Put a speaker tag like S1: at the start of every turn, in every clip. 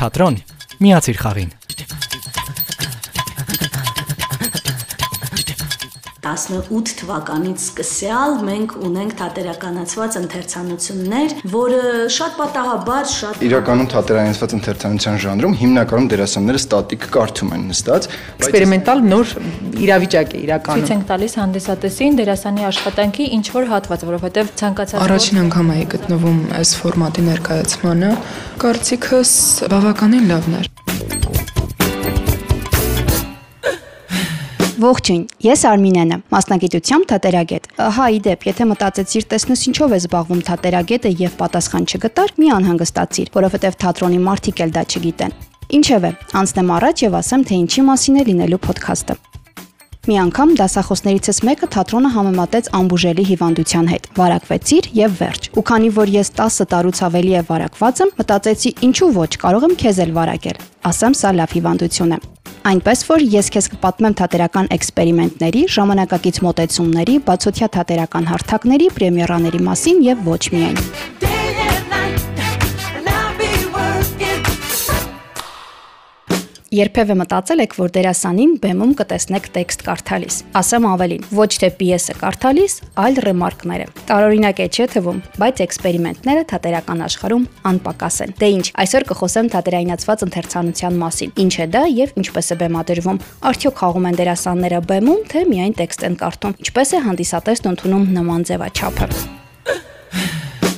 S1: թատրոն։ Միացիր խաղին։
S2: 18 թվականից սկսյալ մենք ունենք թատերականացված ընթերցանություններ, որը շատ պատահաբար շատ
S3: Իրականում թատերականացված ընթերցանության ժանրում հիմնականում դերասանները ստատիկ կարդում են նստած,
S4: էքսպերիմենտալ նոր իրավիճակ է իրականում։
S5: Ցույց ենք տալիս հանդիսատեսին դերասանի աշխատանքի ինչ որ հատված, որովհետև ցանկացած
S4: Առաջին անգամ էի գտնվում այս ֆորմատի ներկայացմանը, կարծիքս բավականին լավն էր։
S6: Ողջույն, ես Արմինեն եմ, մասնագիտությամբ թատերագետ։ Հա, իդեպ, եթե մտածեցիր, տեսնես ինչով է զբաղվում թատերագետը եւ պատասխան չգտար, մի անհանգստացիր, որովհետեւ թատրոնի մարդիկ էլ դա չգիտեն։ Ինչևէ, անցնեմ առաջ եւ ասեմ, թե ինչի մասին է լինելու ոդքասթը։ Մի անգամ դասախոսներիցս մեկը թատրոնը համեմատեց ամբուժելի հիվանդության հետ։ Վարակվեցիր եւ վերջ։ Ու քանի որ ես 10 տարուց ավելի է վարակված եմ, մտածեցի, ինչու ոչ, կարող եմ քեզ էլ վարակել։ Ասեմ, սա լավ հիվանդություն է։ Այնպես որ ես քեզ կպատմեմ թատերական էքսպերիմենտների, ժամանակակից մոտեցումների, բացօթյա թատերական հարթակների, պրեմիերաների մասին եւ ոչ միայն։ Երբևէ մտածել եք, որ դերասանին բեմում կտեսնեք տեքստ կարդալիս։ Ասեմ ավելին, ոչ թե պիեսը կարդալիս, այլ ռեմարկները։ Տարօրինակ է չէ թվում, բայց էքսպերիմենտները թատերական աշխարհում անպակաս են։ Դե ինչ, այսօր կխոսեմ թատերայնացված ընթերցանության մասին։ Ինչ է դա եւ ինչպես է բեմադրվում։ Արդյոք խաղում են դերասանները բեմում, թե միայն տեքստ են կարդում։ Ինչպես է հանդիսատեսն ընդունում նման ձևաչափը։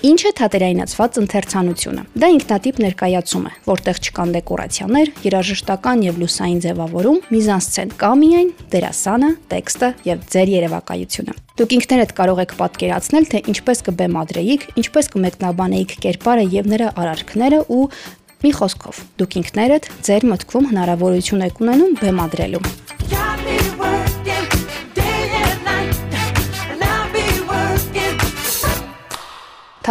S6: Ինչ է թատերայնացված ընթերցանությունը։ Դա ինքնատիպ ներկայացում է, որտեղ չկան դեկորացիաներ, երաժշտական եւ լուսային ձևավորում, միզանսցեն, կա միայն դերասանը, տեքստը եւ ձեր երևակայությունը։ Դուք ինքներդ կարող եք պատկերացնել, թե ինչպես կբեմադրեիք, ինչպես կմեկնաբանեիք կերպարը եւ նրա արարքները ու մի խոսքով, դուք ինքներդ ձեր մտքում հնարավորություն եք ունենում բեմադրելու։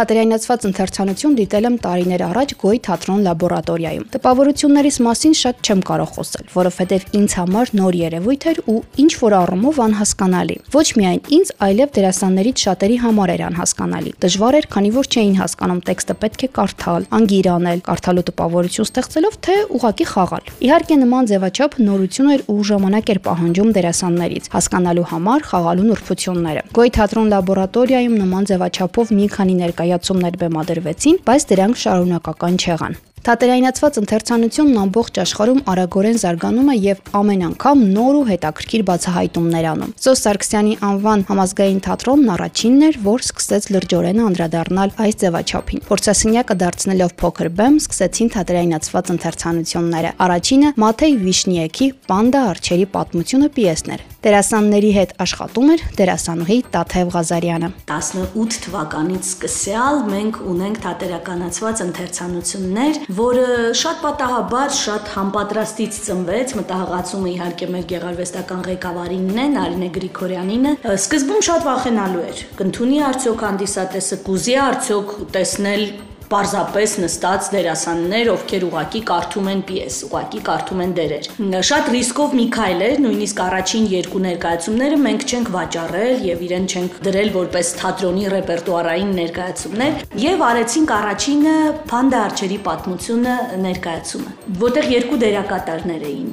S6: Թատերայնացված ընթերցանություն դիտել եմ տարիներ առաջ Գոյ թատրոն լաբորատորիայում։ Տպավորություններիս մասին շատ չեմ կարող խոսել, որովհետև ինձ համար նոր երևույթ էր ու ինչ որ առումով անհասկանալի։ Ոչ միայն ինձ, այլև դերասաններից շատերի համար էր անհասկանալի։ Դժվար էր, քանի որ չէին հասկանում տեքստը պետք է կարդալ, անգիր անել, կարդալու տպավորություն ստեղծելով, թե ուղակի խաղալ։ Իհարկե նման ձևաչափ նորություն էր ու ժամանակ էր պահանջում դերասաններից հասկանալու համար խաղալու նուրբությունները։ Գոյ թատրոն լաբորատորիայում նման ձևաչափով մի քանի ներկայ ներկայացումներ բեմադրվեցին, բայց դրանք շարունակական չեղան։ Թատերայնացված ընթերցանությունն ամբողջ աշխարհում արագորեն զարգանում է եւ ամեն անգամ նոր ու հետաքրքիր բացահայտումներ անում։ Սոս Սարգսյանի անվան համազգային թատրոնն առաջինն էր, որ սկսեց լրջորեն անդրադառնալ այս ձևաչափին։ Փորձասենյակը դարձնելով փոքր բեմ, սկսեցին թատերայնացված ընթերցանությունները։ Առաջինը Մաթեյ Վիշնիեկի Պանդա արչերի պատմությունը պիեսն էր։ Դերասանների հետ աշխատում էր դերասանուհի Տաթև Ղազարյանը։
S2: 18 թվականից սկսյալ մենք ունենք թատերականացված ընթերցանություններ, որը շատ պատահաբար շատ համապատրաստից ծնվեց, մտահղացումը իհարկե մեր գեղարվեստական ղեկավարինն է, Նարինե Գրիգորյանինը։ Սկզբում շատ վախենալու էր։ Կընթունի արդյոք հանդիսատեսը կուզի արդյոք տեսնել պարզապես նստած դերասաններ, ովքեր ուղակի կարդում են պիես, ուղակի կարդում են դերեր։ Շատ ռիսկով մի քայլ էր, նույնիսկ առաջին երկու ներկայացումները մենք չենք վաճառել եւ իրեն չենք դրել որպես թատրոնի ռեպերտուարային ներկայացումներ եւ արեցինք առաջինը Փանդա արչերի պատմությունը ներկայացումը, որտեղ երկու դերակատարներ էին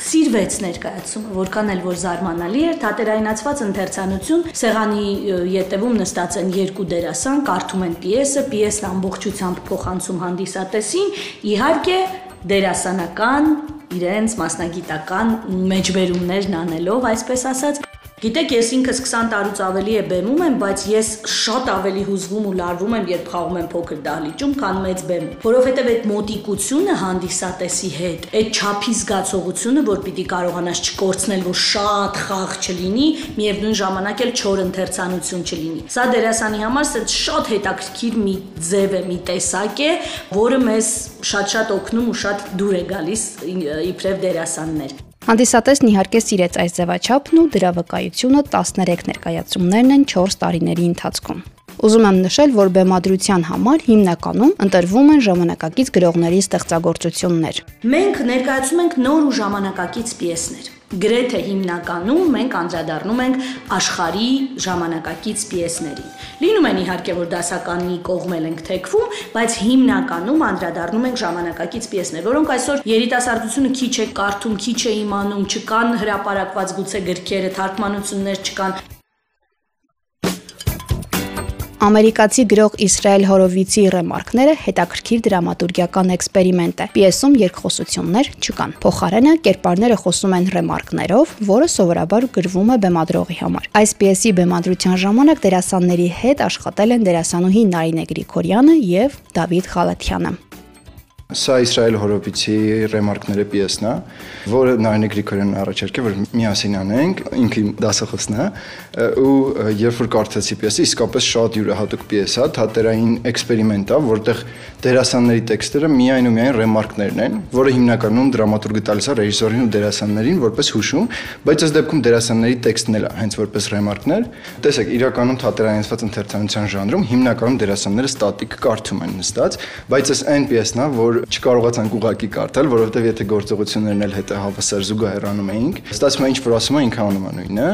S2: սիրվեց ներկայացումը, որքան էլ որ զարմանալի էր, թատերայնացված ընթերցանություն, սեղանի յետևում նստած են երկու դերասան, կարդում են պիեսը, պիեսն ամբողջությամբ փոխանցում հանդիսատեսին, իհարկե դերասանական իրենց մասնագիտական մեջբերումներն անելով, այսպես ասած, Գիտեք, ես ինքս 20 տարուց ավելի է բեմում եմ, բայց ես շատ ավելի հուզվում ու լարվում եմ, երբ խաղում եմ փոքր դահլիճում, քան մեծ բեմում, որովհետև այդ մոտիկությունը հանդիսատեսի հետ, այդ չափի զգացողությունը, որ պիտի կարողանաս չկորցնել, որ շատ խաղ չլինի, միևնույն ժամանակ էլ չոր ընթերցանություն չլինի։ Սա դերասանի համար սա շատ հետաքրքիր մի ձև է, մի տեսակ է, որը մեզ շատ-շատ օգնում ու շատ դուր է գալիս իբրև դերասաններ։
S6: Հանդիսատեսն իհարկե սիրեց այս ձևաչափն ու դրա վկայությունը 13 ներկայացումներն են 4 տարիների ընթացքում։ Ուզում եմ նշել, որ բեմադրության համար հիմնականում ընտրվում են ժամանակակից գրողների ստեղծագործություններ։
S2: Մենք ներկայացում ենք նոր ու ժամանակակից պիեսներ Գրեթե հիմնականում մենք անդրադառնում ենք աշխարհի ժամանակակից պիեսներին։ Լինում են իհարկե, որ դասականի կողմել ենք թեքվում, բայց հիմնականում անդրադառնում ենք ժամանակակից պիեսներ, որոնք այսօր երիտասարդությունը քիչ է կարդում, քիչ է իմանում, չկան հրապարակված գուցե գրքերը, թարգմանություններ չկան։
S6: Ամերիկացի գրող Իսրայել Հորովիցի ռեմարկները հետաքրքիր դրամատուրգիական էքսպերիմենտ է։ Պիեսում երկխոսություններ չկան։ Փոխարենը կերպարները խոսում են ռեմարկներով, որը սովորաբար գրվում է բեմադրողի համար։ Այս պիեսի բեմադրության ժամանակ դերասանների հետ աշխատել են դերասանուհի Նարինե Գրիգորյանը եւ Դավիթ Խալաթյանը։
S3: Սա Իսրայել Հորոպիցի ռեմարկները պիեսն է, որը Նարինե Գրիգորյանն առաջարկել որ միասին անենք, ինքը դասախոսն է, ու երբ որ կարդացի պիեսը, իսկապես շատ յուրահատուկ պիես է, թատերային էքսպերիմենտ է, որտեղ դերասանների տեքստերը միայն ու միայն ռեմարկներն են, որը հիմնականում դրամատուրգը տալիս է ռեժիսորին ու դերասաններին որպես հուշում, բայց ըստ դեպքում դերասանների տեքստն էլ է հենց որպես ռեմարկներ։ Տեսեք, իրականում թատերայնացված ընթերցանության ժանրում հիմնականում դերասանները ստատիկ կարդում են նստած, բայց այս այն պիեսն է, որ չկարողացանք ուղակի կարդալ, որովհետև եթե գործողություններն էլ հետը հավասար զուգահեռանում էինք, ստացվում է ինչ որ ասում է ինքը անում է նույնը։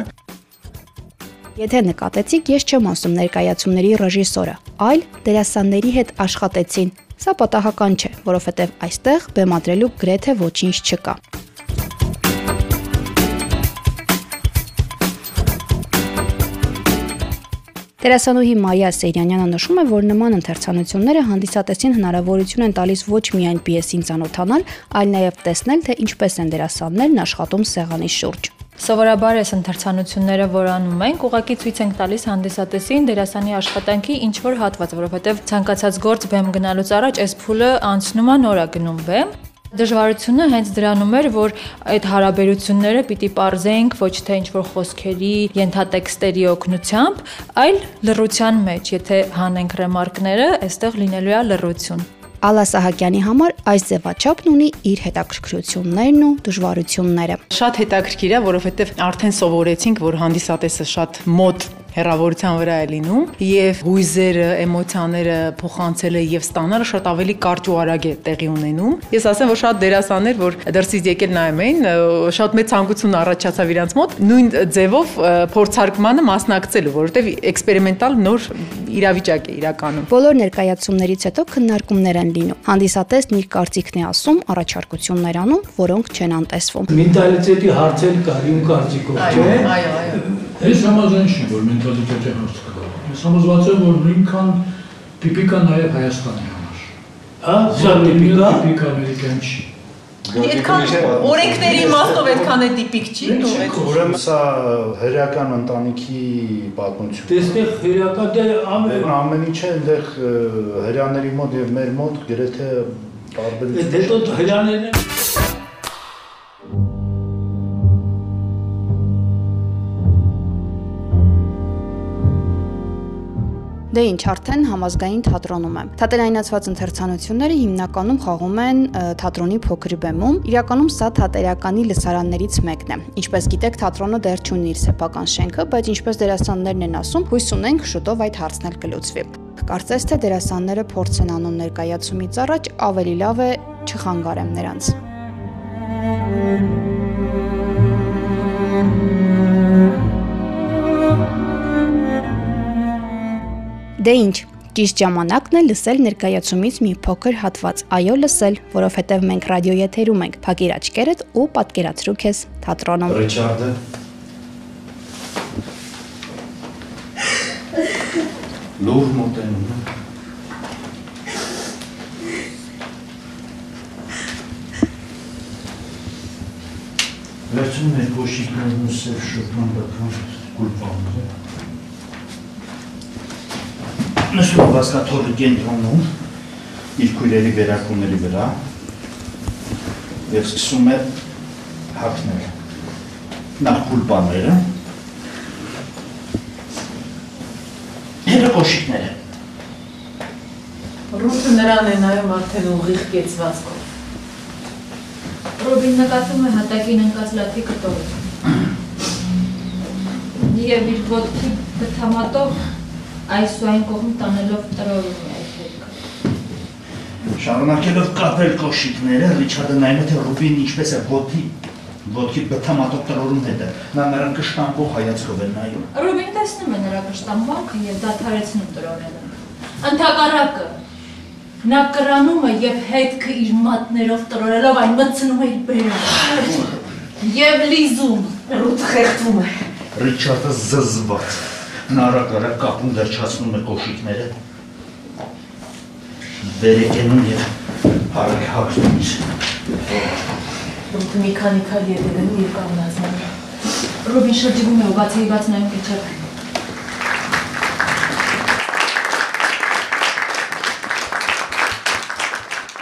S6: Եթե նկատեցիք, ես չեմ ասում ներկայացումների ռեժիսորը, այլ դերասանների հետ աշխատեցին։ Սա պատահական չէ, որովհետև այստեղ բեմադրելու գրեթե ոչինչ չկա։ Տերասանուհի Մայա Սեյրանյանը նշում է, որ նման ընթերցանությունները հանդիսատեսին հնարավորություն են տալիս ոչ միայն պիեսին ծանոթանալ, այլ նաև տեսնել, թե ինչպես են դերասաններն աշխատում սեղանի շուրջ։
S5: Սովորաբար այս ընթերցանությունները, որ անում ենք, ուղղակի ցույց ենք տալիս հանդիսատեսին դերասանի աշխատանքի ինչ որ հատված, որովհետև ցանկացած գործ բեմ գնալուց առաջ այս փուլը անցնում է նորա գնում բեմ Դժվարությունը հենց դրանում էր, որ այդ հարաբերությունները պիտի parzենք ոչ թե ինչ որ խոսքերի, ենթատեքստերի օգնությամբ, այլ լռության մեջ, եթե հանենք ռեմարկները, այստեղ լինելու է լռություն։
S6: Ալա Սահակյանի համար այս ձևաչափն ունի իր հետաքրքրություններն ու դժվարությունները։
S7: Շատ հետաքրքիր է, որովհետև արդեն սովորեցինք, որ հանդիսատեսը շատ մոտ հերավորության վրա է լինում եւ հույզերը, էմոցիաները փոխանցելը եւ ստանալը շատ ավելի կարճ ու արագ է տեղի ունենում։ Ես ասեմ, որ շատ դերասաններ, որ դրսից եկել նայում էին, շատ մեծ ցանկություն առաջացավ իրանց մոտ նույն ձևով փորձարկմանը մասնակցելու, որովհետեւ էքսպերիմենտալ նոր իրավիճակ է իրականում։
S6: Բոլոր ներկայացումներից հետո քննարկումներ են լինում։ Հանդիսատեսն իր կարծիքն է ասում, առաջարկություններ անում, որոնք չեն անտեսվում։
S8: Մենտալիտետի հարցեր կար, իմ կարծիքով, չէ։ Այո, այո։ Ես համաձայն չեմ, որ մենտալիտետի հարց կա։ Ես համոզված եմ, որ նույնքան տիպիկա նաև Հայաստանի համար։ Հա, սա տիպիկա, տիպիկա ամերիկյան չի։
S7: Այդքան օրենքների իմաստով այդքան է տիպիկ չի դու այդ։
S9: Ուրեմն սա հերական ընտանիքի պատմություն։
S8: Դեստեղ հերական դե ամեն
S9: դե ամեն ինչը այնտեղ հрьяաների մոտ եւ մեր մոտ գրեթե դե տարբերություն։
S8: Դե դե հрьяաներն են
S6: Դե ինչ, արդեն համազգային թատրոնում եմ։ Թատերայնացված ընթերցանությունները հիմնականում խաղում են թատրոնի փոքր բեմում։ Իրականում սա թատերականի լսարաններից մեկն է։ Ինչպես գիտեք, թատրոնը դեռ չունի իր սեփական շենքը, բայց ինչպես դերասաններն են ասում, հույս ունենք շուտով այդ հարցն էլ կլուծվի։ Կարծես թե դերասանները փորձ են անում ներկայացումից առաջ, ավելի լավ է չխանգարեմ նրանց։ Դե ինչ, ճիշտ ժամանակն է լսել ներկայացումից մի փոքր հատված։ Այո, լսել, որովհետև մենք ռադիոյի եթերում ենք։ Փակիր աչքերդ ու պատկերացրու քեզ թատրոնում։
S9: Ռիչարդը լուր մոտենում է։ Վերջում մեր կոշիկներն ու սև շոկման բական գուլպանները։ նշում վասկաթորը կենտրոնում իր քույրերի վերակումների վրա եւ սկսում է հակնել նախ քուլպաները հետո կոշիկները
S7: Ռուսը նրան է նայում արդեն ուղիղ կեցվածքով։
S5: Ռոբին նկատում է հատակին ընկած լաթի կտորը։ Եվ իր ոտքի բթամատով այս ու այն կողմ տանելով տրորում է հետքը։
S9: Շարունակելով կապել կոշիկները, Ռիչարդը նայում է թե Ռուբին ինչպես է ոտի Ոտքի բթամատով տրորում հետը։ Նա նրան կշտամբող հայացքով է նայում։
S5: Ռոբին տեսնում է նրա կշտամբանքը եւ դադարեցնում տրորելը։ Ընթակարակը նա կրանում է եւ հետքը իր մատներով տրորելով այն մտցնում է իր բերանը։ Եվ լիզում, ռուտ խեղդվում է։
S9: Ռիչարդը զզված։ Նա արագ-արագ կապում վերջացնում է կոշիկները։ Վերեկենում եւ արագ հագնում իր։
S5: Ռուտը մի քանի է դնում եւ կանգնացնում։ Ռոբին շրջվում է ու բացի բաց նայում քեչափ։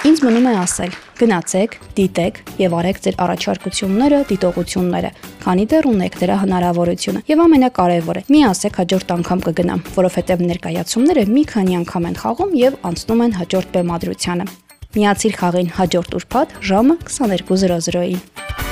S6: Ինձ մնում է ասել. Գնացեք, դիտեք եւ արեք ձեր առաջարկությունները, դիտողությունները, քանի դեռ ունեք դրա հնարավորությունը։ Եվ ամենակարևորը՝ մի ասեք հաջորդ անգամ կգնամ, որովհետեւ ներկայացումները մի քանի անգամ են խաղում եւ անցնում են հաջորդ բեմադրությանը։ Միացիր խաղին հաջորդ ուրբաթ ժամը 22:00-ին։